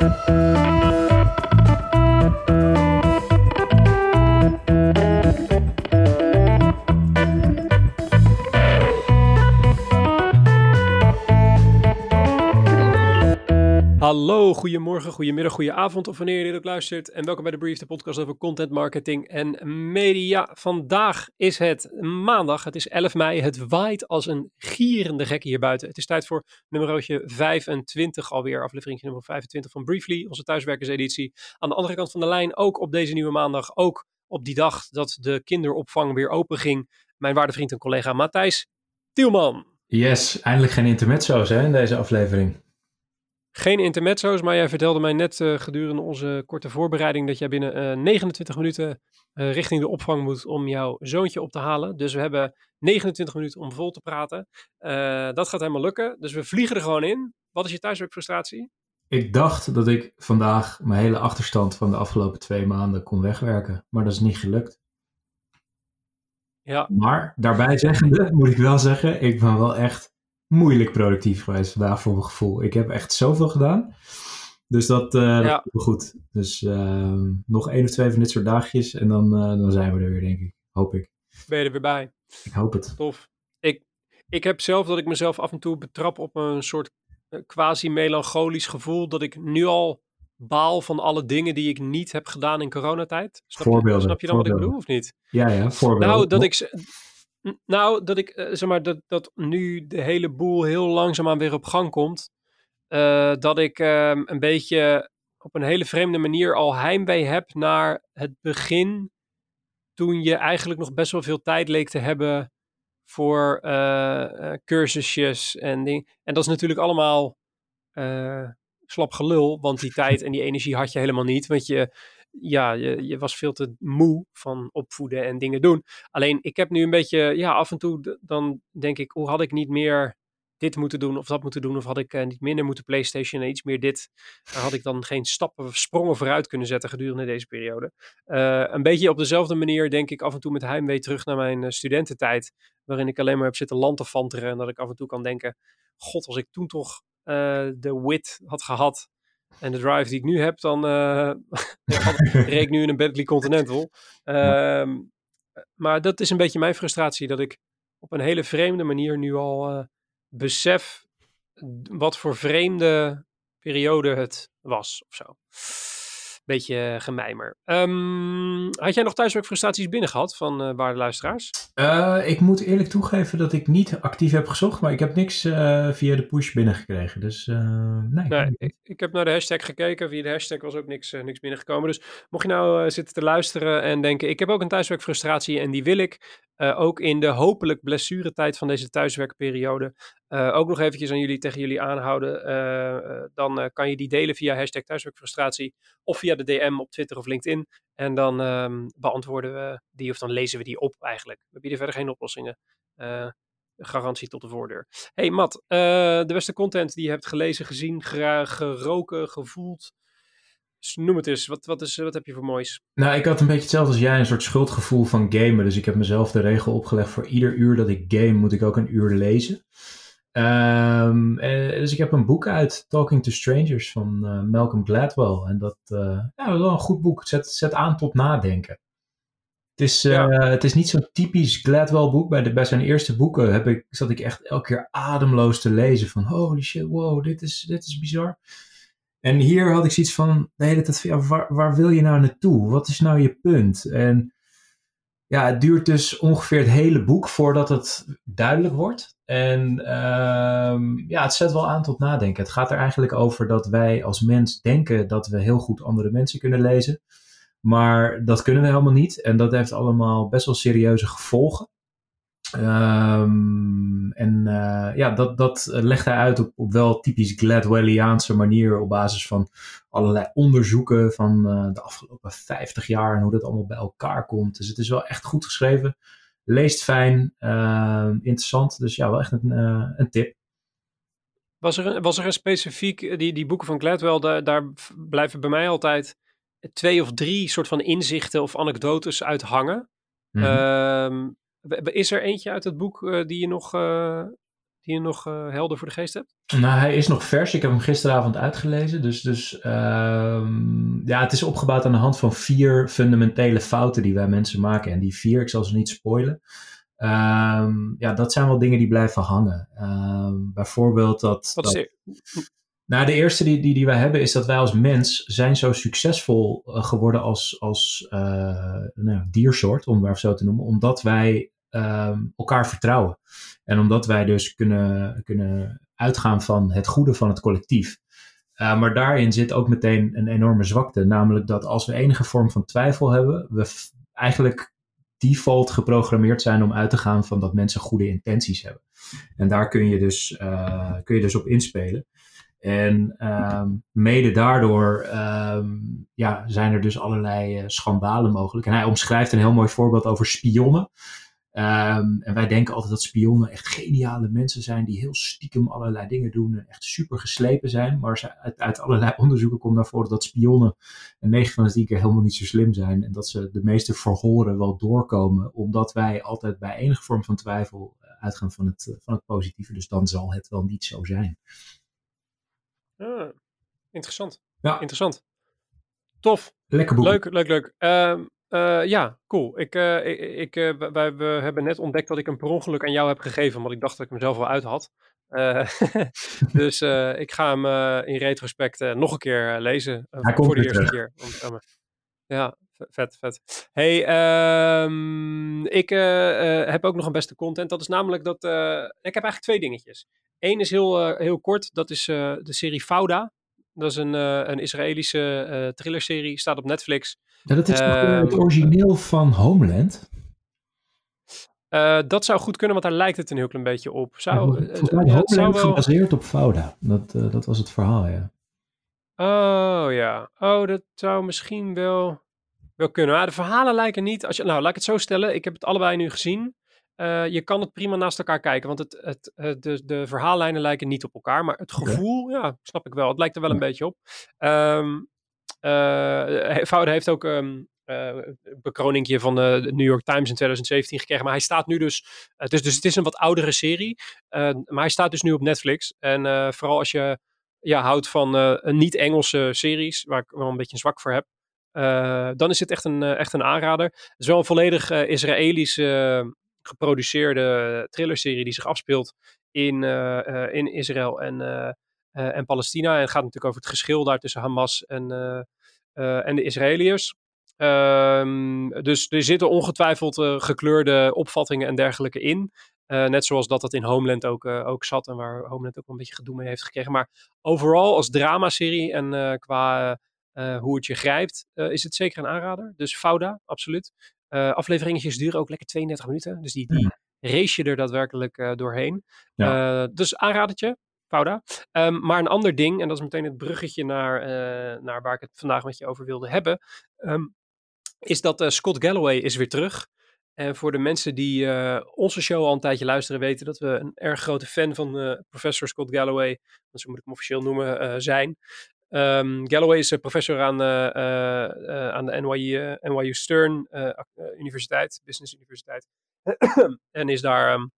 Thank you. Hallo, goedemorgen, goedemiddag, goedenavond of wanneer je dit ook luistert. En welkom bij de Brief, de podcast over content marketing en media. Vandaag is het maandag, het is 11 mei. Het waait als een gierende gek hier buiten. Het is tijd voor nummerotje 25 alweer, aflevering nummer 25 van Briefly, onze thuiswerkerseditie. Aan de andere kant van de lijn, ook op deze nieuwe maandag, ook op die dag dat de kinderopvang weer open ging, mijn waarde vriend en collega Matthijs Tielman. Yes, eindelijk geen intermezzo's hè, in deze aflevering. Geen intermezzo's, maar jij vertelde mij net uh, gedurende onze korte voorbereiding dat jij binnen uh, 29 minuten uh, richting de opvang moet om jouw zoontje op te halen. Dus we hebben 29 minuten om vol te praten. Eh, dat gaat helemaal lukken. Dus we vliegen er gewoon in. Wat is je thuiswerkfrustratie? Ik dacht dat ik vandaag mijn hele achterstand van de afgelopen twee maanden kon wegwerken, maar dat is niet gelukt. Ja. Maar daarbij zeggende moet ik wel zeggen, ik ben wel echt moeilijk productief geweest vandaag voor mijn gevoel. Ik heb echt zoveel gedaan. Dus dat, uh, ja. dat goed. Dus uh, nog één of twee van dit soort dagjes en dan, uh, dan zijn we er weer, denk ik. Hoop ik. Ben je er weer bij? Ik hoop het. Tof. Ik, ik heb zelf dat ik mezelf af en toe betrap op een soort quasi-melancholisch gevoel. Dat ik nu al baal van alle dingen die ik niet heb gedaan in coronatijd. Snap voorbeelden. Je, snap je dan wat ik bedoel of niet? Ja, ja, voorbeelden. Nou, dat ik... Nou, dat ik, uh, zeg maar, dat, dat nu de hele boel heel langzaamaan weer op gang komt. Uh, dat ik uh, een beetje op een hele vreemde manier al heimwee heb naar het begin. Toen je eigenlijk nog best wel veel tijd leek te hebben voor uh, cursusjes en dingen. En dat is natuurlijk allemaal slap gelul, want die tijd en die energie had je helemaal niet. Want je, ja, je, je, was veel te moe van opvoeden en dingen doen. Alleen ik heb nu een beetje, ja, af en toe dan denk ik, hoe had ik niet meer dit moeten doen of dat moeten doen? Of had ik uh, niet minder moeten PlayStation en iets meer dit? Had ik dan geen stappen of sprongen vooruit kunnen zetten gedurende deze periode. Uh, een beetje op dezelfde manier denk ik af en toe met heimwee terug naar mijn uh, studententijd. Waarin ik alleen maar heb zitten lantefanteren en dat ik af en toe kan denken, god, als ik toen toch de wit had gehad en de drive die ik nu heb, dan uh, reed ik nu in een Bentley Continental. Uh, maar dat is een beetje mijn frustratie, dat ik op een hele vreemde manier nu al uh, besef wat voor vreemde periode het was of zo. Beetje gemijmer. Um, had jij nog thuiswerkfrustraties binnen gehad van uh, waarde luisteraars? Uh, ik moet eerlijk toegeven dat ik niet actief heb gezocht, maar ik heb niks uh, via de push binnengekregen. Dus nee. nee ik, ik, heb naar de hashtag gekeken. Via de hashtag was ook niks, niks binnengekomen. Dus mocht je nou zitten te luisteren en denken: ik heb ook een thuiswerkfrustratie en die wil ik. Uh, ook in de hopelijk blessuretijd van deze thuiswerkperiode. Uh, ook nog eventjes aan jullie tegen jullie aanhouden. Uh, dan kan je die delen via hashtag thuiswerkfrustratie. Of via de DM op Twitter of LinkedIn. En dan um, beantwoorden we die of dan lezen we die op eigenlijk. We bieden verder geen oplossingen. garantie tot de voordeur. Hey Matt, de beste content die je hebt gelezen, gezien, geroken, gevoeld. Dus noem het eens, wat, wat, is, wat heb je voor moois? Nou, ik had een beetje hetzelfde als jij, een soort schuldgevoel van gamen. Dus ik heb mezelf de regel opgelegd voor ieder uur dat ik game, moet ik ook een uur lezen. Um, en, dus ik heb een boek uit, Talking to Strangers, van uh, Malcolm Gladwell. En dat, uh, ja, dat is wel een goed boek. Het zet, zet aan tot nadenken. Het is, uh, ja. het is niet zo'n typisch Gladwell boek. Bij, de, bij zijn eerste boeken heb ik, zat ik echt elke keer ademloos te lezen. Van holy shit, wow, dit is, dit is bizar. En hier had ik zoiets van de hele tijd ja, waar, wil je nou naartoe? Wat is nou je punt? En ja, het duurt dus ongeveer het hele boek voordat het duidelijk wordt. En um, ja, het zet wel aan tot nadenken. Het gaat er eigenlijk over dat wij als mens denken dat we heel goed andere mensen kunnen lezen. Maar dat kunnen we helemaal niet. En dat heeft allemaal best wel serieuze gevolgen. Um, en uh, ja, dat, dat legt hij uit op, op wel typisch Gladwelliaanse manier op basis van allerlei onderzoeken van uh, de afgelopen 50 jaar en hoe dat allemaal bij elkaar komt. Dus het is wel echt goed geschreven, leest fijn, uh, interessant. Dus ja, wel echt een, een tip. Was er, was er een specifiek, die, die boeken van Gladwell, daar, daar blijven bij mij altijd twee of drie soort van inzichten of anekdotes uit hangen. Mm -hmm. Is er eentje uit het boek uh, die je nog uh, die je nog helder voor de geest hebt? Nou, hij is nog vers. Ik heb hem gisteravond uitgelezen. Dus, dus ehm, ja, het is opgebouwd aan de hand van vier fundamentele fouten die wij mensen maken. En die vier, ik zal ze niet spoilen. Ehm, ja, dat zijn wel dingen die blijven hangen. Ehm, bijvoorbeeld dat. Wat is dat, nou, de eerste die, die, die wij hebben is dat wij als mens zijn zo succesvol uh, geworden als, als uh, nou, diersoort, om het zo te noemen, omdat wij um, elkaar vertrouwen. En omdat wij dus kunnen, kunnen uitgaan van het goede van het collectief. Uh, maar daarin zit ook meteen een enorme zwakte, namelijk dat als we enige vorm van twijfel hebben, we eigenlijk default geprogrammeerd zijn om uit te gaan van dat mensen goede intenties hebben. En daar kun je dus, kun je dus op inspelen. En um, mede daardoor um, ja, zijn er dus allerlei uh, schandalen mogelijk. En hij omschrijft een heel mooi voorbeeld over spionnen. Um, en wij denken altijd dat spionnen echt geniale mensen zijn die heel stiekem allerlei dingen doen en echt super geslepen zijn. Maar uit, uit allerlei onderzoeken komt naar voren dat spionnen een 9 van de 10 keer helemaal niet zo slim zijn. En dat ze de meeste verhoren wel doorkomen, omdat wij altijd bij enige vorm van twijfel uh, uitgaan van het, uh, van het positieve. Dus dan zal het wel niet zo zijn. Ah, interessant. Ja. Interessant. Tof. Lekker boek. Leuk, leuk, leuk. Um, uh, ja, cool. Ik, uh, ik, uh, wij, we hebben net ontdekt dat ik hem per ongeluk aan jou heb gegeven, want ik dacht dat ik hem zelf wel uit had. dus ik ga hem in retrospect nog een keer lezen. Voor de eerste terug. keer. Ja, vet, vet. Hey, um, ik heb ook nog een beste content. Dat is namelijk dat. ik heb eigenlijk twee dingetjes. Eén is heel, heel kort. Dat is de serie Fauda. Dat is een, een Israëlische thrillerserie. Staat op Netflix. Ja, dat is Ehm, het origineel van Homeland. Uh, dat zou goed kunnen, want daar lijkt het een heel klein beetje op. Zou, ja, volgens mij uh, Homeland zou wel... gebaseerd op Fauda. Dat, uh, dat was het verhaal, ja. Oh ja. Oh, dat zou misschien wel, wel kunnen. Maar de verhalen lijken niet. Als je, nou, laat ik het zo stellen. Ik heb het allebei nu gezien. Uh, je kan het prima naast elkaar kijken, want het, het, het, de, de verhaallijnen lijken niet op elkaar. Maar het gevoel, ja, snap ik wel. Het lijkt er wel een beetje op. Um, uh, Fouda heeft ook um, uh, een bekroningje van de New York Times in 2017 gekregen. Maar hij staat nu dus. Het is, dus het is een wat oudere serie. Uh, maar hij staat dus nu op Netflix. En uh, vooral als je ja, houdt van een niet-Engelse series, waar ik wel een beetje een zwak voor heb. Dan is het echt een, echt een aanrader. Het is wel een volledig Israëlische geproduceerde thrillerserie die zich afspeelt in, in Israël en, en Palestina. En het gaat natuurlijk over het geschil daar tussen Hamas en, en de Israëliërs. Um, dus er zitten ongetwijfeld uh, gekleurde opvattingen en dergelijke in. Uh, net zoals dat dat in Homeland ook, uh, ook zat en waar Homeland ook een beetje gedoe mee heeft gekregen. Maar overal als dramaserie en qua hoe het je grijpt, is het zeker een aanrader. Dus Fauda, absoluut. afleveringetjes duren ook lekker 32 minuten. Dus die, die Ja. race je er daadwerkelijk doorheen. Ja. dus aanradertje. Fauda. Um, maar een ander ding, en dat is meteen het bruggetje naar, naar waar ik het vandaag met je over wilde hebben. Um, is dat uh, Scott Galloway is weer terug. En voor de mensen die uh, onze show al een tijdje luisteren, weten dat we een erg grote fan van uh, professor Scott Galloway, want zo moet ik hem officieel noemen, zijn. Um, Galloway is professor aan, aan de NYU, NYU Stern Universiteit, Business Universiteit. en is daar um,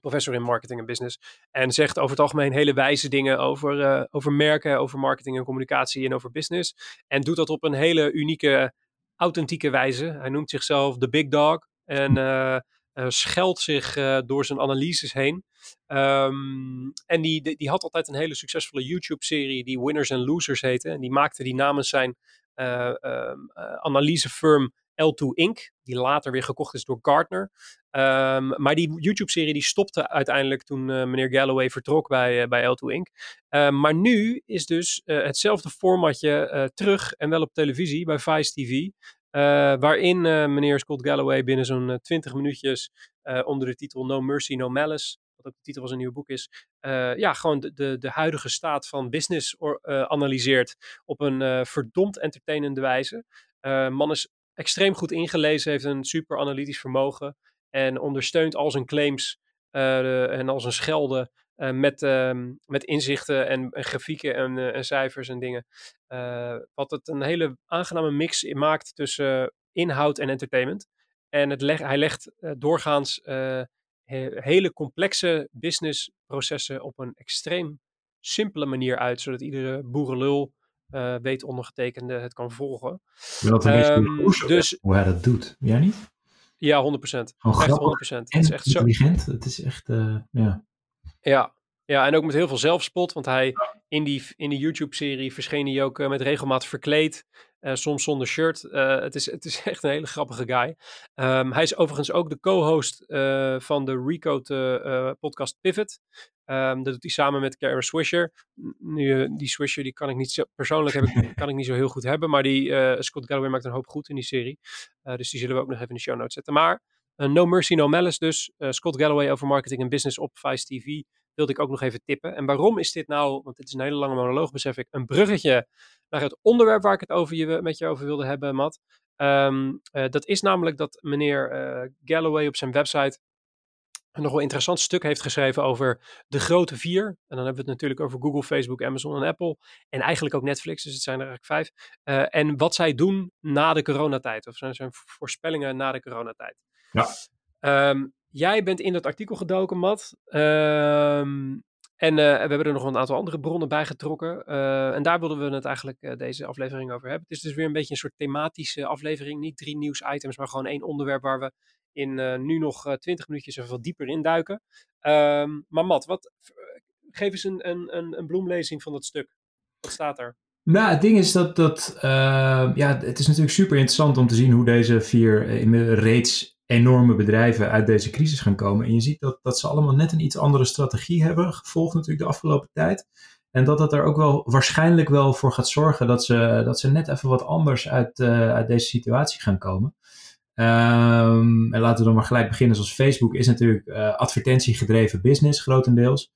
professor in marketing en business. En zegt over het algemeen hele wijze dingen over, over merken, over marketing en communicatie en over business. En doet dat op een hele unieke authentieke wijze. Hij noemt zichzelf de Big Dog en uh, scheldt zich door zijn analyses heen. Um, en die, die, had altijd een hele succesvolle YouTube-serie die Winners and Losers heette. En die maakte die namens zijn um, analysefirm L2 Inc., die later weer gekocht is door Gartner. Um, maar die YouTube-serie die stopte uiteindelijk toen uh, meneer Galloway vertrok bij, uh, bij L2 Inc. Uh, maar nu is dus hetzelfde formatje terug en wel op televisie bij Vice TV. waarin meneer Scott Galloway binnen zo'n 20 minuutjes onder de titel No Mercy, No Malice, ook de titel van zijn nieuwe boek is, ja, gewoon de, de, huidige staat van business or, analyseert op een verdomd entertainende wijze. man is extreem goed ingelezen, heeft een super analytisch vermogen en ondersteunt al zijn claims en al zijn schelden met, uh, met inzichten en, en grafieken en, en, cijfers en dingen. Wat het een hele aangename mix maakt tussen inhoud en entertainment. En het leg, hij legt doorgaans hele complexe businessprocessen op een extreem simpele manier uit, zodat iedere boerenlul uh, weet ondergetekende het kan volgen. Um, dus, hoe hij dat doet, jij niet? Ja, 100%. Gewoon echt 100%. het is echt intelligent. Zo... Het is echt, uh, ja. Ja, ja, en ook met heel veel zelfspot, want hij in die, in die YouTube-serie verscheen hij ook uh, met regelmaat verkleed. Uh, soms zonder shirt. Uh, het, is, het is echt een hele grappige guy. Um, hij is overigens ook de co-host van de Recode podcast Pivot. Um, dat doet hij samen met Karen Swisher. Nu, die Swisher die kan ik niet zo, persoonlijk heb ik, kan ik niet zo heel goed hebben. Maar die, Scott Galloway maakt een hoop goed in die serie. dus die zullen we ook nog even in de show notes zetten. Maar No Mercy, No Malice dus. Scott Galloway over marketing en business op Vice TV wilde ik ook nog even tippen. En waarom is dit nou, want dit is een hele lange monoloog, besef ik, een bruggetje naar het onderwerp waar ik het over je, met je over wilde hebben, Matt. Ehm, eh, dat is namelijk dat meneer uh, Galloway op zijn website een nogal interessant stuk heeft geschreven over de grote vier. En dan hebben we het natuurlijk over Google, Facebook, Amazon en Apple. En eigenlijk ook Netflix, dus het zijn er eigenlijk vijf. Uh, en wat zij doen na de coronatijd, of zijn, zijn voorspellingen na de coronatijd. Ja. Um, Jij bent in dat artikel gedoken, Matt. Um, en uh, we hebben er nog een aantal andere bronnen bij getrokken. Uh, en daar wilden we het eigenlijk uh, deze aflevering over hebben. Het is dus weer een beetje een soort thematische aflevering. Niet drie nieuwsitems, maar gewoon één onderwerp waar we in nu nog twintig minuutjes even wat dieper induiken. Um, maar Matt, wat, geef eens een, een, een, een bloemlezing van dat stuk. Wat staat er? Nou, het ding is dat, dat ja, het is natuurlijk super interessant om te zien hoe deze vier reeds enorme bedrijven uit deze crisis gaan komen. En je ziet dat, dat ze allemaal net een iets andere strategie hebben gevolgd natuurlijk de afgelopen tijd. En dat dat er ook wel waarschijnlijk wel voor gaat zorgen dat ze, dat ze net even wat anders uit, uh, uit deze situatie gaan komen. Um, en laten we dan maar gelijk beginnen. Zoals Facebook is natuurlijk uh, advertentiegedreven business grotendeels.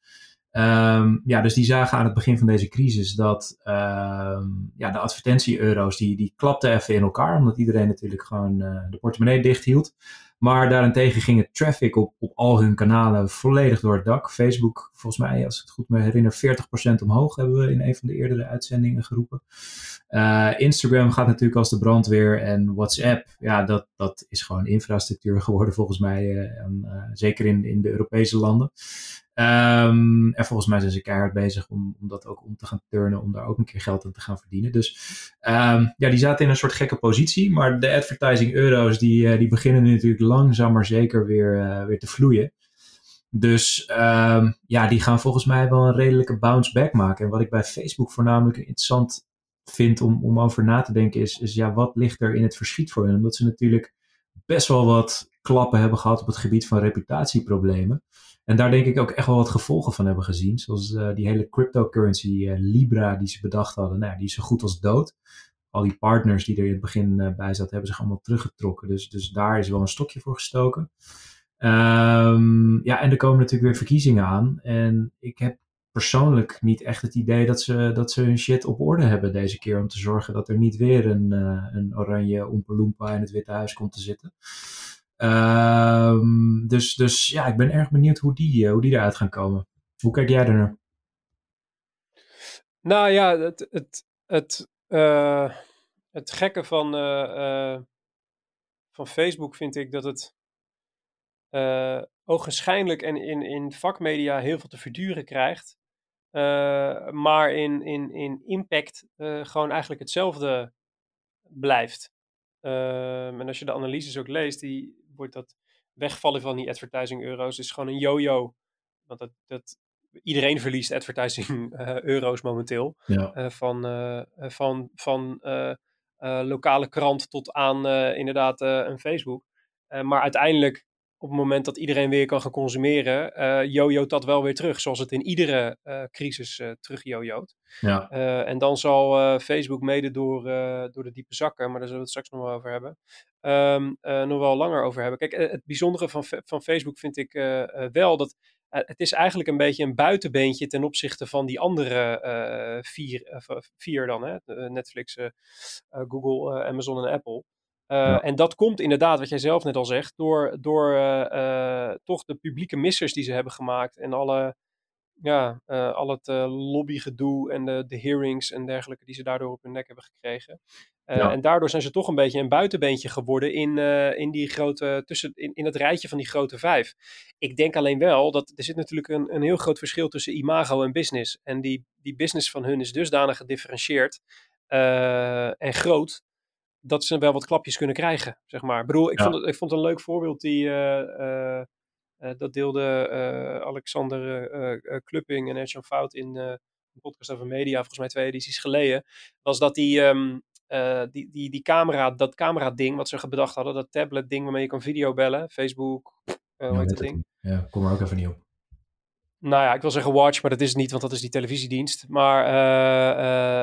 Um, ja, dus die zagen aan het begin van deze crisis dat um, ja, de advertentie-euro's die, die klapten even in elkaar, omdat iedereen natuurlijk gewoon uh, de portemonnee dicht hield. Maar daarentegen ging het traffic op, op al hun kanalen volledig door het dak. Facebook, volgens mij, als ik het goed me herinner, 40% omhoog hebben we in een van de eerdere uitzendingen geroepen. Uh, Instagram gaat natuurlijk als de brandweer en WhatsApp, ja, dat, dat is gewoon infrastructuur geworden volgens mij, uh, en, zeker in, in de Europese landen. Um, en volgens mij zijn ze keihard bezig om, om dat ook om te gaan turnen, om daar ook een keer geld aan te gaan verdienen. Dus um, ja, die zaten in een soort gekke positie. Maar de advertising euro's, die, uh, die beginnen nu natuurlijk langzaam maar zeker weer, uh, weer te vloeien. Dus um, ja, die gaan volgens mij wel een redelijke bounce back maken. En wat ik bij Facebook voornamelijk interessant vind om, om over na te denken is, is ja, wat ligt er in het verschiet voor hen? Omdat ze natuurlijk best wel wat klappen hebben gehad op het gebied van reputatieproblemen. En daar denk ik ook echt wel wat gevolgen van hebben gezien. Zoals uh, die hele cryptocurrency uh, Libra die ze bedacht hadden. Nou, die is zo goed als dood. Al die partners die er in het begin uh, bij zaten, hebben zich allemaal teruggetrokken. Dus, dus daar is wel een stokje voor gestoken. Um, ja, en er komen natuurlijk weer verkiezingen aan. En ik heb persoonlijk niet echt het idee dat ze, dat ze hun shit op orde hebben deze keer. Om te zorgen dat er niet weer een, een oranje Oompa in het Witte Huis komt te zitten. Um, dus, dus ja, ik ben erg benieuwd hoe die, uh, hoe die eruit gaan komen. Hoe kijk jij er naar? Nou ja, het, het, het, uh, het gekke van, uh, van Facebook vind ik dat het ogenschijnlijk en in, in vakmedia heel veel te verduren krijgt. maar in, in, in impact gewoon eigenlijk hetzelfde blijft. Um, en als je de analyses ook leest, die, wordt dat wegvallen van die advertising euro's is gewoon een yo-yo. Want dat, dat, iedereen verliest advertising uh, euro's momenteel. Ja. Uh, van van, van lokale krant tot aan inderdaad een Facebook. maar uiteindelijk op het moment dat iedereen weer kan gaan consumeren, uh, jojoot dat wel weer terug. Zoals het in iedere uh, crisis uh, terug jojoot. Ja. en dan zal Facebook mede door, door de diepe zakken, maar daar zullen we het straks nog wel over hebben, um, nog wel langer over hebben. Kijk, het bijzondere van, van Facebook vind ik wel dat het is eigenlijk een beetje een buitenbeentje ten opzichte van die andere vier, vier dan, hè? Netflix, Google, Amazon en Apple. Uh, En dat komt inderdaad, wat jij zelf net al zegt, door, door uh, uh, toch de publieke missers die ze hebben gemaakt en alle ja, al het lobbygedoe en de, de hearings en dergelijke die ze daardoor op hun nek hebben gekregen. En daardoor zijn ze toch een beetje een buitenbeentje geworden in, in die grote, tussen, in, in het rijtje van die grote vijf. Ik denk alleen wel dat er zit natuurlijk een, een heel groot verschil tussen imago en business. En die, die business van hun is dusdanig gedifferentieerd en groot dat ze wel wat klapjes kunnen krijgen, zeg maar. Ik bedoel, ik, vond, het, ik vond een leuk voorbeeld die... Uh, dat deelde Alexander Klupping en Edson Fout in een podcast over media, volgens mij twee edities geleden. Was dat die, um, die, die, die camera, dat camera-ding wat ze bedacht hadden, dat tablet-ding waarmee je kan video bellen, Facebook, hoe heet dat ding? Ja, kom er ook even niet op nou ja, ik wil zeggen Watch, maar dat is het niet, want dat is die televisiedienst. Maar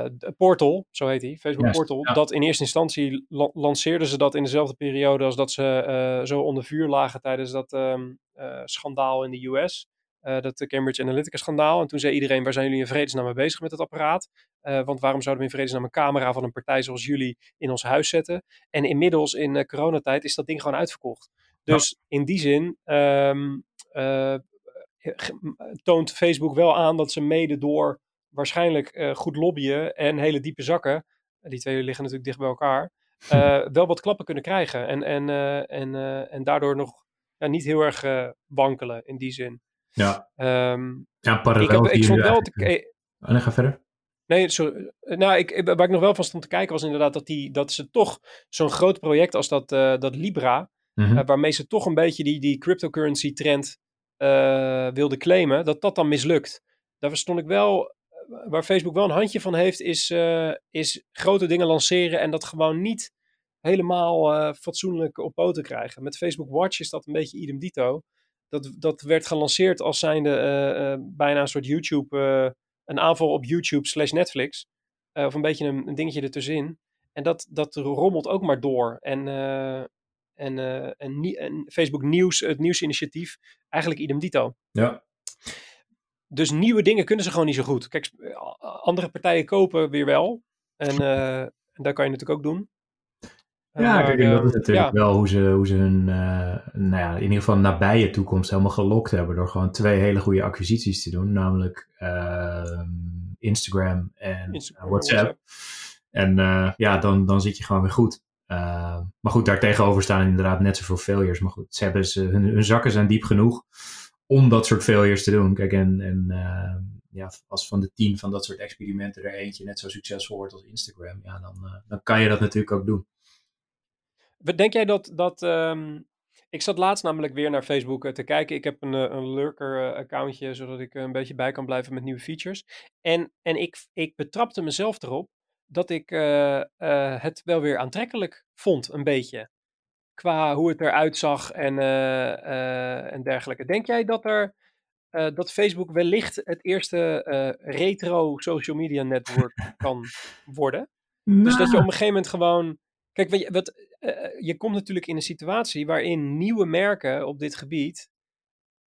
uh, Portal, zo heet die, Facebook Portal, dat in eerste instantie lanceerden ze dat in dezelfde periode als dat ze uh, zo onder vuur lagen tijdens dat um, schandaal in de US. dat Cambridge Analytica schandaal. En toen zei iedereen, waar zijn jullie in vredesnaam mee bezig met het apparaat? want waarom zouden we in vredesnaam een camera van een partij zoals jullie in ons huis zetten? En inmiddels in coronatijd is dat ding gewoon uitverkocht. Dus in die zin um, toont Facebook wel aan dat ze mede door waarschijnlijk uh, goed lobbyen en hele diepe zakken, die twee liggen natuurlijk dicht bij elkaar, uh, wel wat klappen kunnen krijgen. En, en, uh, en, en daardoor nog ja, niet heel erg wankelen in die zin. Ja, um, ja parallel. Ik, heb, ik stond wel te... Oh, nee, ga verder. Nee, sorry. Nou, ik, waar ik nog wel van stond te kijken was inderdaad dat, die, dat ze toch zo'n groot project als dat, dat Libra, mm -hmm. waarmee ze toch een beetje die, die cryptocurrency trend uh, wilde claimen, dat dat dan mislukt. Daar stond ik wel, eh, waar Facebook wel een handje van heeft, is, uh, is grote dingen lanceren en dat gewoon niet helemaal fatsoenlijk op poten krijgen. Met Facebook Watch is dat een beetje idem dito. Dat, dat werd gelanceerd als zijnde bijna een soort YouTube, een aanval op YouTube slash Netflix. of een beetje een, een dingetje ertussenin. En dat, dat rommelt ook maar door. En en, uh, en, en, Facebook Nieuws, het nieuwsinitiatief, eigenlijk idem dito. Ja. Dus nieuwe dingen kunnen ze gewoon niet zo goed. Kijk, andere partijen kopen weer wel. En, uh, en dat kan je natuurlijk ook doen. Ja, maar, kijk, dat is natuurlijk wel hoe ze, hoe ze hun, nou ja, in ieder geval nabije toekomst helemaal gelokt hebben. Door gewoon twee hele goede acquisities te doen. Namelijk ehm, Instagram en Instagram, WhatsApp. WhatsApp. En ja, dan, dan zit je gewoon weer goed. Uh, maar goed, daar tegenover staan inderdaad net zoveel failures. Maar goed, ze hebben ze, hun, zakken zijn diep genoeg om dat soort failures te doen. Kijk, en, en uh, ja, als van de tien van dat soort experimenten er eentje net zo succesvol wordt als Instagram, ja, dan, uh, dan kan je dat natuurlijk ook doen. Denk jij dat, dat um, ik zat laatst namelijk weer naar Facebook te kijken. Ik heb een, een lurker-accountje, zodat ik een beetje bij kan blijven met nieuwe features. En, en ik, ik betrapte mezelf erop dat ik uh, uh, het wel weer aantrekkelijk vond, een beetje. Qua hoe het eruit zag en, uh, en dergelijke. Denk jij dat, er, dat Facebook wellicht het eerste retro social media network kan worden? Nou. Dus dat je op een gegeven moment gewoon. Kijk, je, wat, je komt natuurlijk in een situatie waarin nieuwe merken op dit gebied.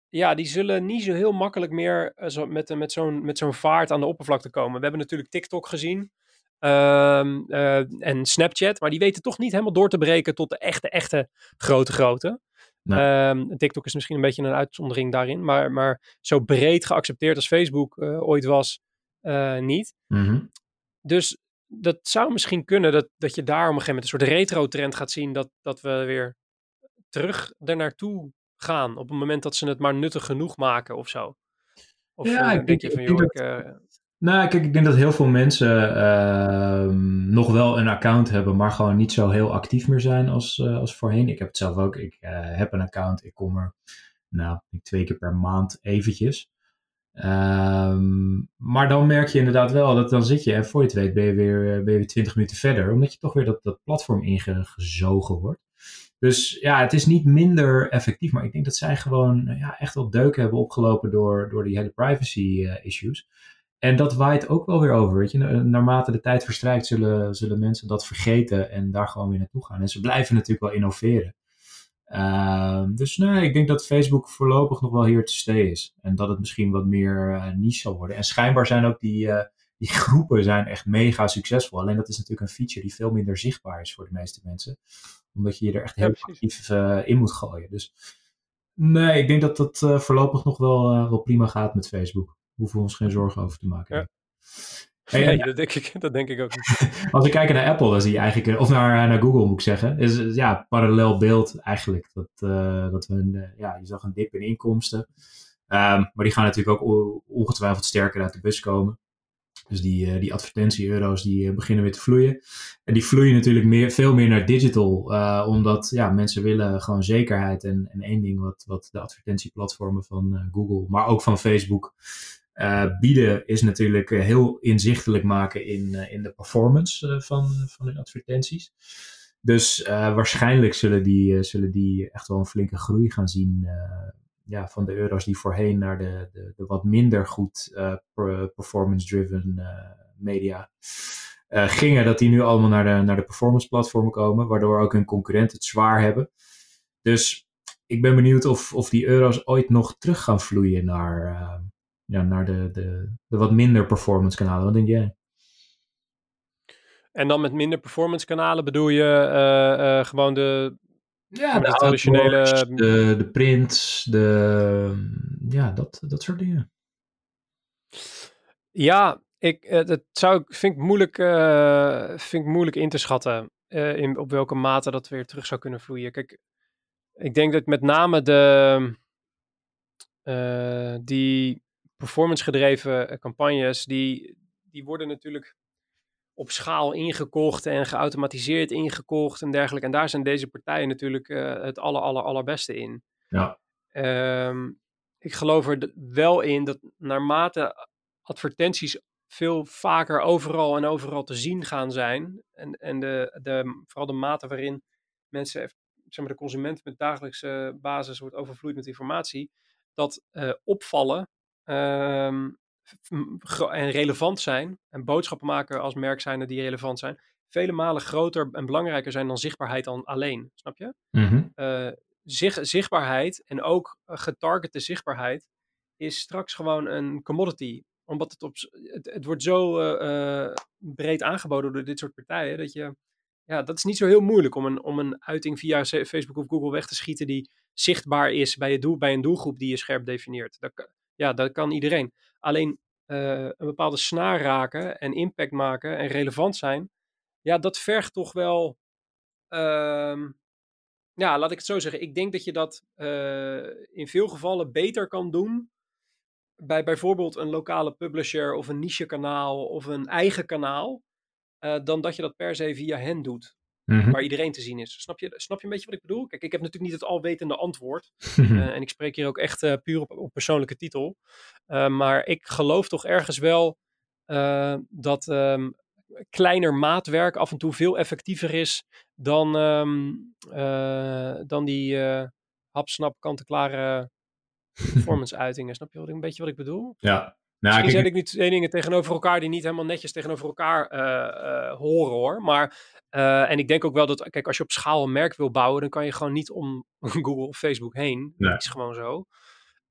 Ja, die zullen niet zo heel makkelijk meer zo, met, met zo'n met zo'n vaart aan de oppervlakte komen. We hebben natuurlijk TikTok gezien. Um, uh, en Snapchat. Maar die weten toch niet helemaal door te breken tot de echte, echte grote grote. Nee. Um, TikTok is misschien een beetje een uitzondering daarin. Maar, maar zo breed geaccepteerd als Facebook uh, ooit was, uh, niet. Mm -hmm. Dus dat zou misschien kunnen dat, dat je daar op een gegeven moment een soort retro-trend gaat zien. Dat, dat we weer terug ernaartoe gaan. Op het moment dat ze het maar nuttig genoeg maken of zo. Of ja, denk, denk je van, joh, ik... Nou, kijk, ik denk dat heel veel mensen uh, nog wel een account hebben, maar gewoon niet zo heel actief meer zijn als, uh, als voorheen. Ik heb het zelf ook. Ik uh, heb een account. Ik kom er nou, twee keer per maand eventjes. Um, maar dan merk je inderdaad wel dat dan zit je en voor je het weet ben je weer, ben je weer 20 minuten verder, omdat je toch weer dat, dat platform ingezogen wordt. Dus ja, het is niet minder effectief, maar ik denk dat zij gewoon ja, echt wel deuken hebben opgelopen door, door die hele privacy issues. En dat waait ook wel weer over. Weet je? Naarmate de tijd verstrijkt, zullen, zullen mensen dat vergeten en daar gewoon weer naartoe gaan. En ze blijven natuurlijk wel innoveren. Uh, dus nee, ik denk dat Facebook voorlopig nog wel hier te stay is. En dat het misschien wat meer uh, niche zal worden. En schijnbaar zijn ook die, uh, die groepen zijn echt mega succesvol. Alleen dat is natuurlijk een feature die veel minder zichtbaar is voor de meeste mensen. Omdat je je er echt heel actief eh, in moet gooien. Dus nee, ik denk dat dat voorlopig nog wel, wel prima gaat met Facebook. Hoeven we ons geen zorgen over te maken. Ja. nee, dat, denk ik, dat denk ik ook niet. Als we kijken naar Apple, dan zie je eigenlijk, of naar, naar Google moet ik zeggen, is ja, parallel beeld eigenlijk. Dat, dat we een, ja, je zag een dip in inkomsten. Ehm, maar die gaan natuurlijk ook ongetwijfeld sterker uit de bus komen. Dus die, uh, die advertentie-euro's die beginnen weer te vloeien. En die vloeien natuurlijk meer, veel meer naar digital. Omdat ja, mensen willen gewoon zekerheid. En, en één ding wat, wat de advertentieplatformen van Google, maar ook van Facebook bieden, is natuurlijk heel inzichtelijk maken in, in de performance van, van hun advertenties. Dus waarschijnlijk zullen die, zullen die echt wel een flinke groei gaan zien ja, van de euro's die voorheen naar de, de, de wat minder goed performance-driven media gingen, dat die nu allemaal naar de, naar de performance platformen komen, waardoor ook hun concurrenten het zwaar hebben. Dus ik ben benieuwd of, of die euro's ooit nog terug gaan vloeien naar, ja, naar de, de, de wat minder performance kanalen. Wat denk jij? En dan met minder performance kanalen bedoel je gewoon de, ja, de, traditionele... de, de prints, de, ja, dat, dat soort dingen. Ja, ik, eh, dat zou, vind, ik moeilijk, uh, vind ik moeilijk in te schatten. In, op welke mate dat weer terug zou kunnen vloeien. Kijk, ik denk dat met name de, die performance gedreven campagnes, die, die worden natuurlijk op schaal ingekocht en geautomatiseerd ingekocht en dergelijke. En daar zijn deze partijen natuurlijk uh, het aller, aller, allerbeste in. Ja. Um, ik geloof er wel in dat naarmate advertenties veel vaker overal en overal te zien gaan zijn. En, en de, de, vooral de mate waarin mensen, zeg maar de consument met dagelijkse basis wordt overvloeid met informatie. Dat uh, opvallen um, en relevant zijn en boodschappen maken als merk zijn die relevant zijn, vele malen groter en belangrijker zijn dan zichtbaarheid dan alleen. Snap je? Mm zichtbaarheid en ook getargete zichtbaarheid is straks gewoon een commodity. Omdat het, op, het, het wordt zo uh, breed aangeboden door dit soort partijen dat je. Ja, dat is niet zo heel moeilijk om een, om een uiting via Facebook of Google weg te schieten die zichtbaar is bij, je doel, bij een doelgroep die je scherp definieert. Dat, ja, dat kan iedereen. Alleen uh, een bepaalde snaar raken en impact maken en relevant zijn, ja, dat vergt toch wel. Uh, ja, laat ik het zo zeggen. Ik denk dat je dat uh, in veel gevallen beter kan doen bij bijvoorbeeld een lokale publisher of een niche kanaal of een eigen kanaal, uh, dan dat je dat per se via hen doet. Mm-hmm. Waar iedereen te zien is. Snap je, snap je een beetje wat ik bedoel? Kijk, ik heb natuurlijk niet het alwetende antwoord. uh, en ik spreek hier ook echt uh, puur op, op persoonlijke titel. Uh, maar ik geloof toch ergens wel dat um, kleiner maatwerk af en toe veel effectiever is dan, um, dan die hapsnap kant-en-klare performance-uitingen. Snap je wat, een beetje wat ik bedoel? Ja, nou, Misschien zet ik nu twee dingen tegenover elkaar die niet helemaal netjes tegenover elkaar uh, uh, horen hoor. Maar, uh, en ik denk ook wel dat, kijk, als je op schaal een merk wil bouwen, dan kan je gewoon niet om Google of Facebook heen. Nee. Dat is gewoon zo.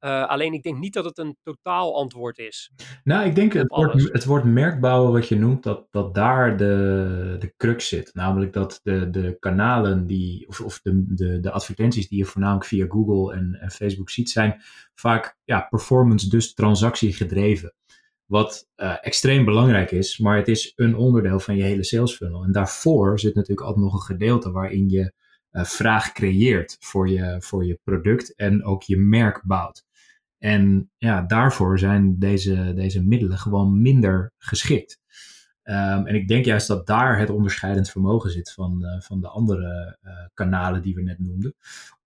Alleen ik denk niet dat het een totaal antwoord is. Nou, ik denk het woord, het woord merkbouwen wat je noemt, dat, dat daar de, de crux zit. Namelijk dat de, de kanalen die, of, of de, de, de advertenties die je voornamelijk via Google en, en Facebook ziet, zijn vaak ja, performance, dus transactie gedreven. Wat uh, extreem belangrijk is, maar het is een onderdeel van je hele sales funnel. En daarvoor zit natuurlijk altijd nog een gedeelte waarin je uh, vraag creëert voor je, voor je product en ook je merk bouwt. En ja, daarvoor zijn deze, deze middelen gewoon minder geschikt. Um, en ik denk juist dat daar het onderscheidend vermogen zit van, uh, van de andere uh, kanalen die we net noemden.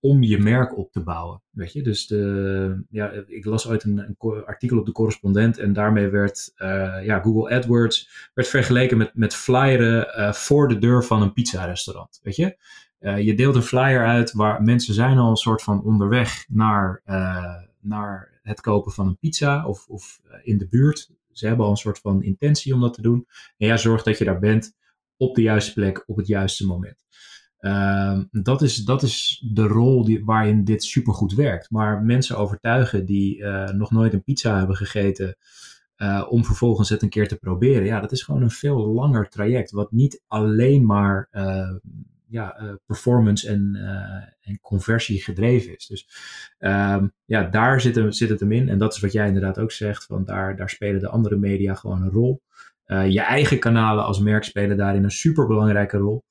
Om je merk op te bouwen. Weet je, dus de, ja, ik las ooit een, een artikel op de correspondent en daarmee werd uh, ja, Google AdWords werd vergeleken met, met flyeren voor de deur van een pizza-restaurant. Weet je, je deelt een flyer uit waar mensen zijn al een soort van onderweg naar, naar het kopen van een pizza of, of in de buurt ze hebben al een soort van intentie om dat te doen. En ja, zorg dat je daar bent op de juiste plek op het juiste moment. Uh, dat, is, dat is de rol die, waarin dit supergoed werkt. Maar mensen overtuigen die uh, nog nooit een pizza hebben gegeten, uh, om vervolgens het een keer te proberen. Ja, dat is gewoon een veel langer traject. Wat niet alleen maar ja, performance en, en conversie gedreven is. Dus ehm, ja, daar zit, hem, zit het hem in. En dat is wat jij inderdaad ook zegt, want daar, daar spelen de andere media gewoon een rol. je eigen kanalen als merk spelen daarin een superbelangrijke rol.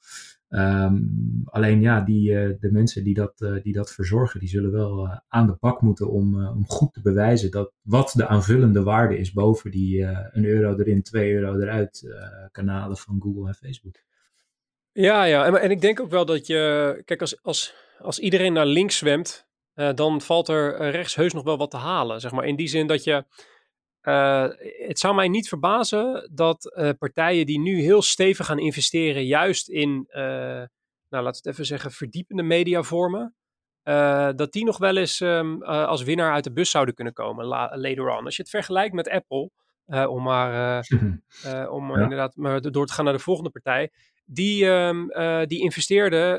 Ehm, alleen ja, die, de mensen die dat, die dat verzorgen, die zullen wel aan de bak moeten om, om goed te bewijzen dat wat de aanvullende waarde is boven die een euro erin, twee euro eruit kanalen van Google en Facebook. Ja, ja. En, en ik denk ook wel dat je, kijk, als, als, als iedereen naar links zwemt, dan valt er rechts heus nog wel wat te halen. Zeg maar in die zin dat je uh, het zou mij niet verbazen dat uh, partijen die nu heel stevig gaan investeren, juist in, nou laten we het even zeggen, verdiepende mediavormen, dat die nog wel eens um, als winnaar uit de bus zouden kunnen komen later on. Als je het vergelijkt met Apple, om maar, om ja. inderdaad maar door te gaan naar de volgende partij, die, um, die investeerde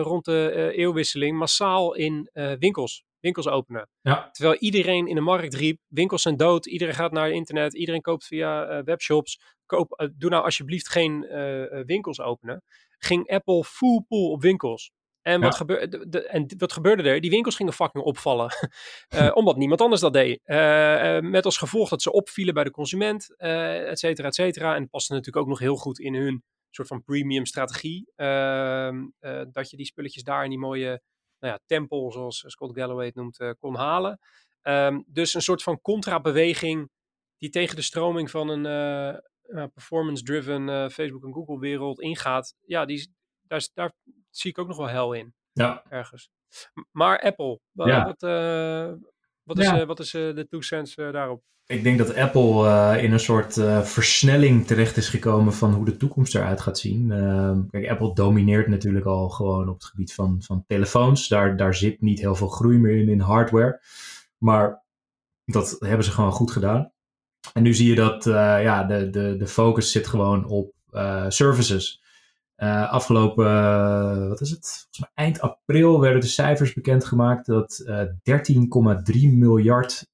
rond de eeuwwisseling massaal in winkels winkels openen. Ja. Terwijl iedereen in de markt riep, winkels zijn dood, iedereen gaat naar het internet, iedereen koopt via uh, webshops. Koop, uh, doe nou alsjeblieft geen uh, winkels openen. Ging Apple full pool op winkels. En, wat gebeurde, de, en wat gebeurde er? Die winkels gingen fucking opvallen. omdat niemand anders dat deed. met als gevolg dat ze opvielen bij de consument, et cetera, et cetera. En dat paste natuurlijk ook nog heel goed in hun soort van premium strategie. Ehm, dat je die spulletjes daar in die mooie nou ja, tempel, zoals Scott Galloway het noemt, uh, kon halen. Um, dus een soort van contrabeweging die tegen de stroming van een uh, performance-driven uh, Facebook en Google wereld ingaat. Ja, die, daar, daar zie ik ook nog wel hel in. Ja. Ergens. Maar Apple, ja. wat, wat, is, ja. wat is de two cents daarop? Ik denk dat Apple uh, in een soort uh, versnelling terecht is gekomen van hoe de toekomst eruit gaat zien. Uh, kijk, Apple domineert natuurlijk al gewoon op het gebied van, van telefoons. Daar, daar zit niet heel veel groei meer in in hardware. Maar dat hebben ze gewoon goed gedaan. En nu zie je dat ja, de, de, de focus zit gewoon op services. Uh, afgelopen, uh, wat is het? Volgens mij eind april werden de cijfers bekendgemaakt dat uh, eh, 13,3 miljard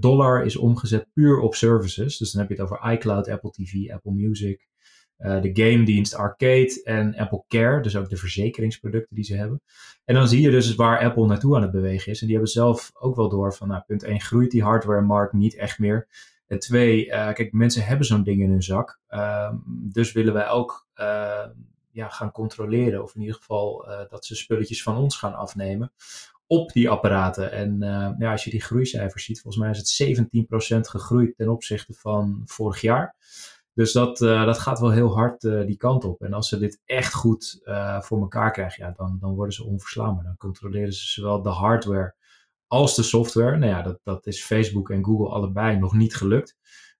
dollar is omgezet puur op services. Dus dan heb je het over iCloud, Apple TV, Apple Music, de game dienst Arcade en Apple Care. Dus ook de verzekeringsproducten die ze hebben. En dan zie je dus waar Apple naartoe aan het bewegen is. En die hebben zelf ook wel door van, nou, punt 1, groeit die hardware-markt niet echt meer. En twee, kijk, mensen hebben zo'n ding in hun zak. Ehm, dus willen wij ook ja, gaan controleren. Of in ieder geval uh, dat ze spulletjes van ons gaan afnemen op die apparaten. En uh, ja, als je die groeicijfers ziet, volgens mij is het 17% gegroeid ten opzichte van vorig jaar. Dus dat, uh, dat gaat wel heel hard die kant op. En als ze dit echt goed voor elkaar krijgen, ja, dan, dan worden ze onverslaanbaar. Dan controleren ze zowel de hardware als de software. Nou ja, dat, dat is Facebook en Google allebei nog niet gelukt.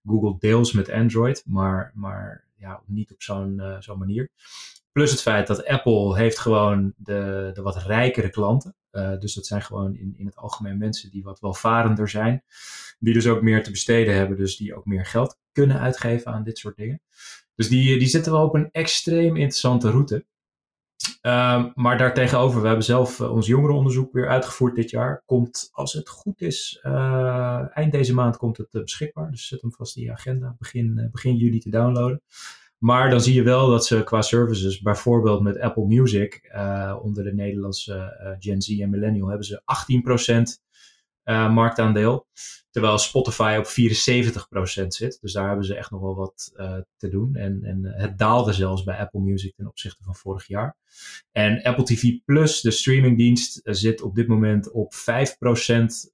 Google deels met Android, maar, maar ja, niet op zo'n zo'n manier. Plus het feit dat Apple heeft gewoon de, de wat rijkere klanten. Uh, dus dat zijn gewoon in, in het algemeen mensen die wat welvarender zijn. Die dus ook meer te besteden hebben. Dus die ook meer geld kunnen uitgeven aan dit soort dingen. Dus die, die zitten wel op een extreem interessante route. Um, maar daartegenover, we hebben zelf uh, ons jongerenonderzoek weer uitgevoerd dit jaar. Komt, als het goed is, uh, eind deze maand komt het beschikbaar. Dus zet hem vast in je agenda. Begin, begin juli te downloaden. Maar dan zie je wel dat ze qua services, bijvoorbeeld met Apple Music, uh, onder de Nederlandse uh, Gen Z en Millennial, hebben ze 18% uh, marktaandeel. Terwijl Spotify op 74% zit. Dus daar hebben ze echt nog wel wat te doen. En, en het daalde zelfs bij Apple Music ten opzichte van vorig jaar. En Apple TV Plus, de streamingdienst, zit op dit moment op 5%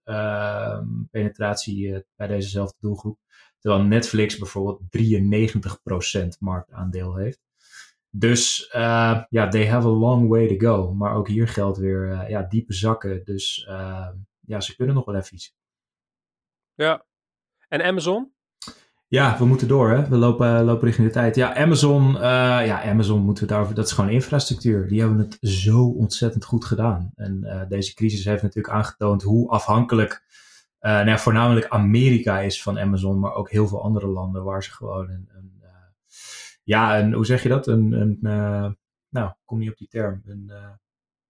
uh, penetratie bij dezezelfde doelgroep. Terwijl Netflix bijvoorbeeld 93% marktaandeel heeft. Dus uh, ja, they have a long way to go. Maar ook hier geldt weer uh, ja, diepe zakken. Dus uh, ja, ze kunnen nog wel even iets. Ja. En Amazon? Ja, we moeten door, hè? We lopen, lopen richting de tijd. Ja, Amazon, ja, Amazon moeten we daarover. Dat is gewoon infrastructuur. Die hebben het zo ontzettend goed gedaan. En deze crisis heeft natuurlijk aangetoond hoe afhankelijk uh, nou ja, voornamelijk Amerika is van Amazon, maar ook heel veel andere landen waar ze gewoon een, een uh, ja, een, hoe zeg je dat? Een, een uh, nou, kom niet op die term, een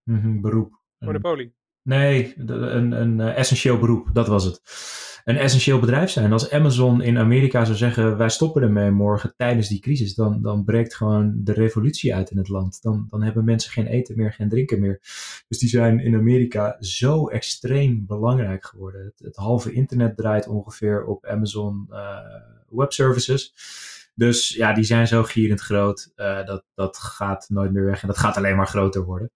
mm, beroep. Monopolie. Nee, een, een essentieel beroep, dat was het. Een essentieel bedrijf zijn. Als Amazon in Amerika zou zeggen, wij stoppen ermee morgen tijdens die crisis, dan, dan breekt gewoon de revolutie uit in het land. Dan, dan hebben mensen geen eten meer, geen drinken meer. Dus die zijn in Amerika zo extreem belangrijk geworden. Het, halve internet draait ongeveer op Amazon uh, Web Services. Dus ja, die zijn zo gierend groot. Uh, dat, dat gaat nooit meer weg en dat gaat alleen maar groter worden.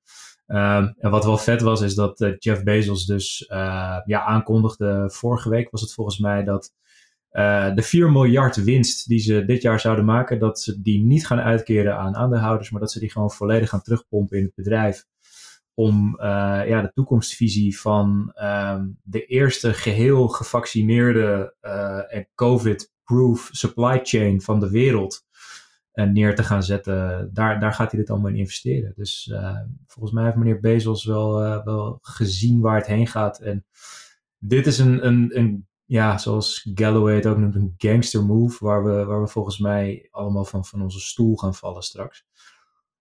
Um, en wat wel vet was, is dat uh, Jeff Bezos dus uh, ja, aankondigde, vorige week was het volgens mij, dat uh, de 4 miljard winst die ze dit jaar zouden maken, dat ze die niet gaan uitkeren aan aandeelhouders, maar dat ze die gewoon volledig gaan terugpompen in het bedrijf. Om ja, de toekomstvisie van um, de eerste geheel gevaccineerde en COVID-proof supply chain van de wereld neer te gaan zetten. Daar, daar gaat hij dit allemaal in investeren. Dus uh, volgens mij heeft meneer Bezos wel, uh, wel gezien waar het heen gaat. En dit is een, een, een, ja, zoals Galloway het ook noemt, een gangster move. Waar we, waar we volgens mij allemaal van, van onze stoel gaan vallen straks.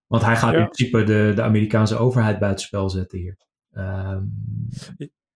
Want hij gaat ja. in principe de, de Amerikaanse overheid buitenspel zetten hier. Um,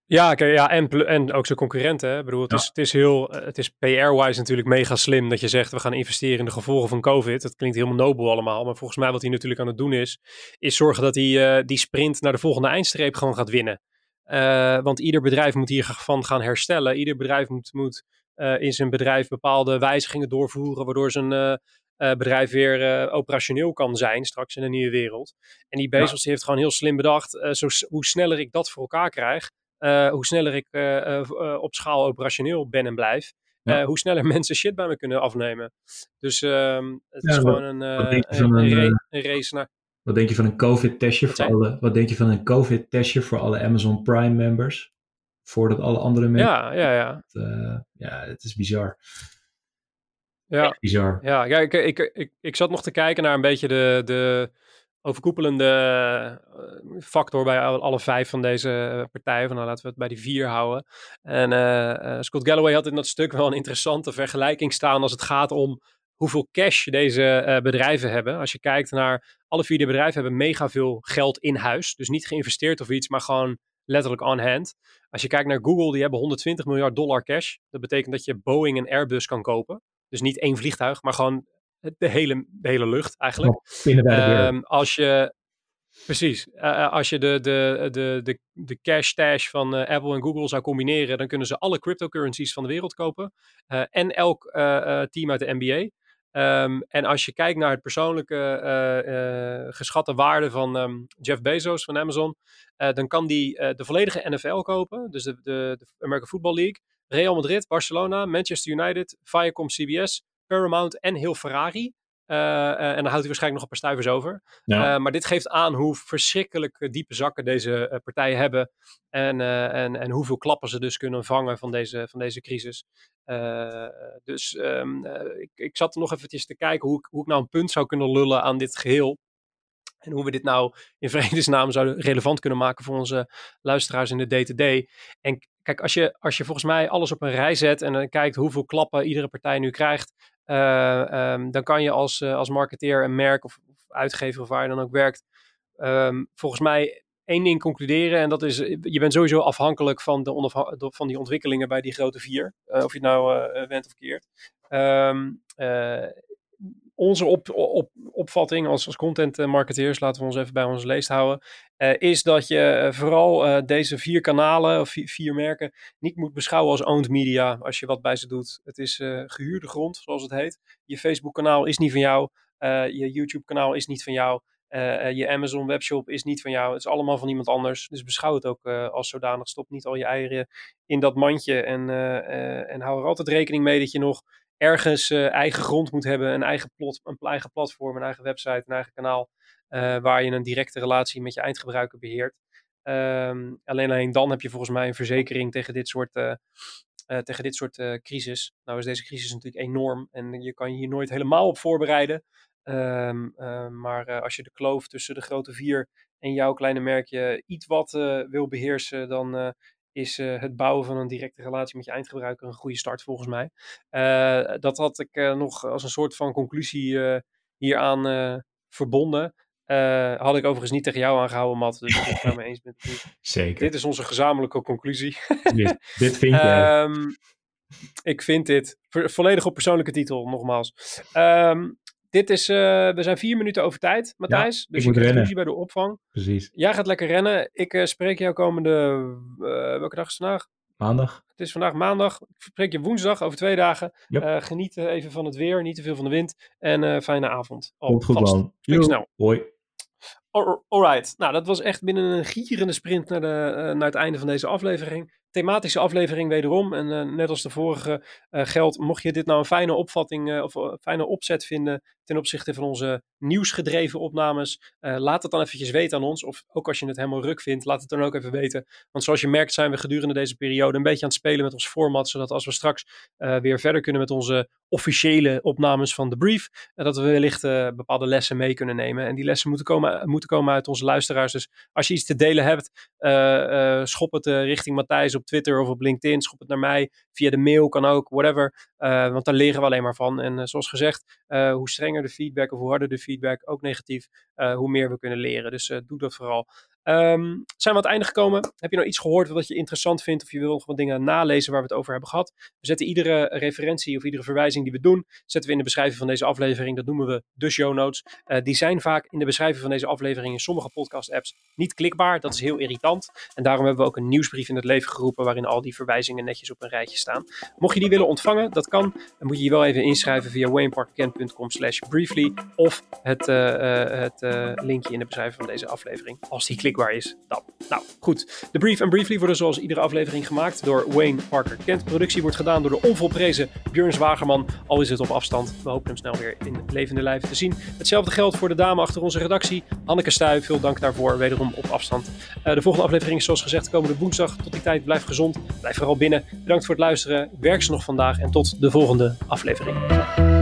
ja, okay, ja en, en ook zijn concurrenten. Hè? Ik bedoel, het, ja. is, het is heel, het is PR-wise natuurlijk mega slim dat je zegt we gaan investeren in de gevolgen van COVID. Dat klinkt helemaal nobel allemaal, maar volgens mij wat hij natuurlijk aan het doen is, is zorgen dat hij uh, die sprint naar de volgende eindstreep gewoon gaat winnen. Uh, want ieder bedrijf moet hiervan gaan herstellen. Ieder bedrijf moet, moet uh, in zijn bedrijf bepaalde wijzigingen doorvoeren, waardoor zijn bedrijf weer operationeel kan zijn straks in een nieuwe wereld. En die Bezos ja. heeft gewoon heel slim bedacht, zo, hoe sneller ik dat voor elkaar krijg, uh, hoe sneller ik uh, uh, op schaal operationeel ben en blijf, ja. hoe sneller mensen shit bij me kunnen afnemen. Dus ehm, het ja, is gewoon een, een, een, een, race naar. Wat denk je van een COVID-testje voor alle? Wat denk je van een COVID-testje voor alle Amazon Prime members? Voordat alle andere mensen. Ja, ja, ja. Het, ja, het is bizar. Ja, Echt bizar. Ja, ja ik, ik, ik, ik zat nog te kijken naar een beetje de, de, overkoepelende factor bij alle vijf van deze partijen. Van, nou, laten we het bij die vier houden. En uh, Scott Galloway had in dat stuk wel een interessante vergelijking staan als het gaat om hoeveel cash deze bedrijven hebben. Als je kijkt naar alle vier de bedrijven hebben mega veel geld in huis. Dus niet geïnvesteerd of iets, maar gewoon letterlijk on hand. Als je kijkt naar Google, die hebben 120 miljard dollar cash. Dat betekent dat je Boeing en Airbus kan kopen. Dus niet één vliegtuig, maar gewoon de hele, de hele lucht eigenlijk. Um, als je, precies, uh, als je de, de, de, de, de cash stash van uh, Apple en Google zou combineren, dan kunnen ze alle cryptocurrencies van de wereld kopen. Uh, en elk team uit de NBA. Um, en als je kijkt naar het persoonlijke geschatte waarde van um, Jeff Bezos van Amazon, dan kan die de volledige NFL kopen, dus de, de, de American Football League, Real Madrid, Barcelona, Manchester United, Viacom, CBS, Paramount en heel Ferrari. Uh, uh, en dan houdt hij waarschijnlijk nog een paar stuivers over. Ja. Uh, maar dit geeft aan hoe verschrikkelijk diepe zakken deze partijen hebben. En, en, en hoeveel klappen ze dus kunnen vangen van deze, van deze crisis. dus um, ik, ik zat er nog eventjes te kijken hoe ik, hoe ik nou een punt zou kunnen lullen aan dit geheel. En hoe we dit nou in vredesnaam zouden relevant kunnen maken voor onze luisteraars in de day-to-day. En kijk, als je, als je volgens mij alles op een rij zet en dan kijkt hoeveel klappen iedere partij nu krijgt, uh, um, dan kan je als, uh, als marketeer een merk of, of, uitgever of waar je dan ook werkt, um, volgens mij één ding concluderen. En dat is, je bent sowieso afhankelijk van, de van die ontwikkelingen bij die grote vier. Of je het nou went of keert. Um, onze op, op, opvatting als, als content marketeers, laten we ons even bij ons leest houden, uh, is dat je uh, vooral uh, deze vier kanalen of vier, merken niet moet beschouwen als owned media als je wat bij ze doet. Het is gehuurde grond, zoals het heet. Je Facebook kanaal is niet van jou, je YouTube kanaal is niet van jou. je Amazon webshop is niet van jou. Het is allemaal van iemand anders. Dus beschouw het ook als zodanig. Stop niet al je eieren in dat mandje. En, en hou er altijd rekening mee dat je nog ergens uh, eigen grond moet hebben, een eigen, plot, een eigen platform, een eigen website, een eigen kanaal, uh, waar je een directe relatie met je eindgebruiker beheert. Um, alleen, alleen dan heb je volgens mij een verzekering tegen dit soort, uh, tegen dit soort crisis. Nou is deze crisis natuurlijk enorm en je kan je hier nooit helemaal op voorbereiden. Um, maar als je de kloof tussen de grote vier en jouw kleine merkje iets wat wil beheersen, dan is uh, het bouwen van een directe relatie met je eindgebruiker een goede start volgens mij. Uh, dat had ik uh, nog als een soort van conclusie hieraan verbonden. had ik overigens niet tegen jou aangehouden, Matt. Dus ik ben het nou eens met Zeker. Dit is onze gezamenlijke conclusie. dit, dit vind je. Um, Ik vind dit. Volledig op persoonlijke titel, nogmaals. Ehm, dit is, uh, we zijn vier minuten over tijd, Matthijs. dus ik moet rennen. bij de opvang. Precies. Jij gaat lekker rennen. Ik uh, spreek jou komende, uh, welke dag is vandaag? Maandag. Het is vandaag maandag. Ik spreek je woensdag over twee dagen. Yep. geniet even van het weer, niet te veel van de wind. En fijne avond. Al Komt goed, man. Spreek snel. Hoi. Alright, nou dat was echt binnen een gierende sprint naar, de, naar het einde van deze aflevering thematische aflevering wederom. En uh, net als de vorige uh, geldt, mocht je dit nou een fijne opvatting uh, of fijne opzet vinden ten opzichte van onze nieuwsgedreven opnames, laat het dan eventjes weten aan ons. Of ook als je het helemaal ruk vindt, laat het dan ook even weten. Want zoals je merkt zijn we gedurende deze periode een beetje aan het spelen met ons format, zodat als we straks weer verder kunnen met onze officiële opnames van de brief, dat we wellicht bepaalde lessen mee kunnen nemen. En die lessen moeten komen, moeten komen uit onze luisteraars. Dus als je iets te delen hebt, schop het richting Matthijs op Twitter of op LinkedIn. Schop het naar mij. Via de mail kan ook, whatever. Uh, want daar leren we alleen maar van. En uh, zoals gezegd, uh, hoe strenger de feedback of hoe harder de feedback, ook negatief, hoe meer we kunnen leren. Dus doe dat vooral. Um, zijn we aan het einde gekomen? Heb je nou iets gehoord wat je interessant vindt of je wil nog wat dingen nalezen waar we het over hebben gehad? We zetten iedere referentie of iedere verwijzing die we doen, zetten we in de beschrijving van deze aflevering. Dat noemen we de show notes. Uh, die zijn vaak in de beschrijving van deze aflevering in sommige podcast apps niet klikbaar. Dat is heel irritant. En daarom hebben we ook een nieuwsbrief in het leven geroepen waarin al die verwijzingen netjes op een rijtje staan. Mocht je die willen ontvangen, dat kan. Dan moet je je wel even inschrijven via wayneparkkent.com briefly of het, uh, uh, het linkje in de beschrijving van deze aflevering als die klikbaar is. Nou, goed. De Brief en Briefly worden zoals iedere aflevering gemaakt door Wayne Parker Kent. Productie wordt gedaan door de onvolprezen Björn Zwagerman, al is het op afstand. We hopen hem snel weer in levende lijven te zien. Hetzelfde geldt voor de dame achter onze redactie, Hanneke Stuy. Veel dank daarvoor, wederom op afstand. Uh, de volgende aflevering is zoals gezegd komende woensdag. Tot die tijd, blijf gezond, blijf vooral binnen. Bedankt voor het luisteren, werk ze nog vandaag en tot de volgende aflevering.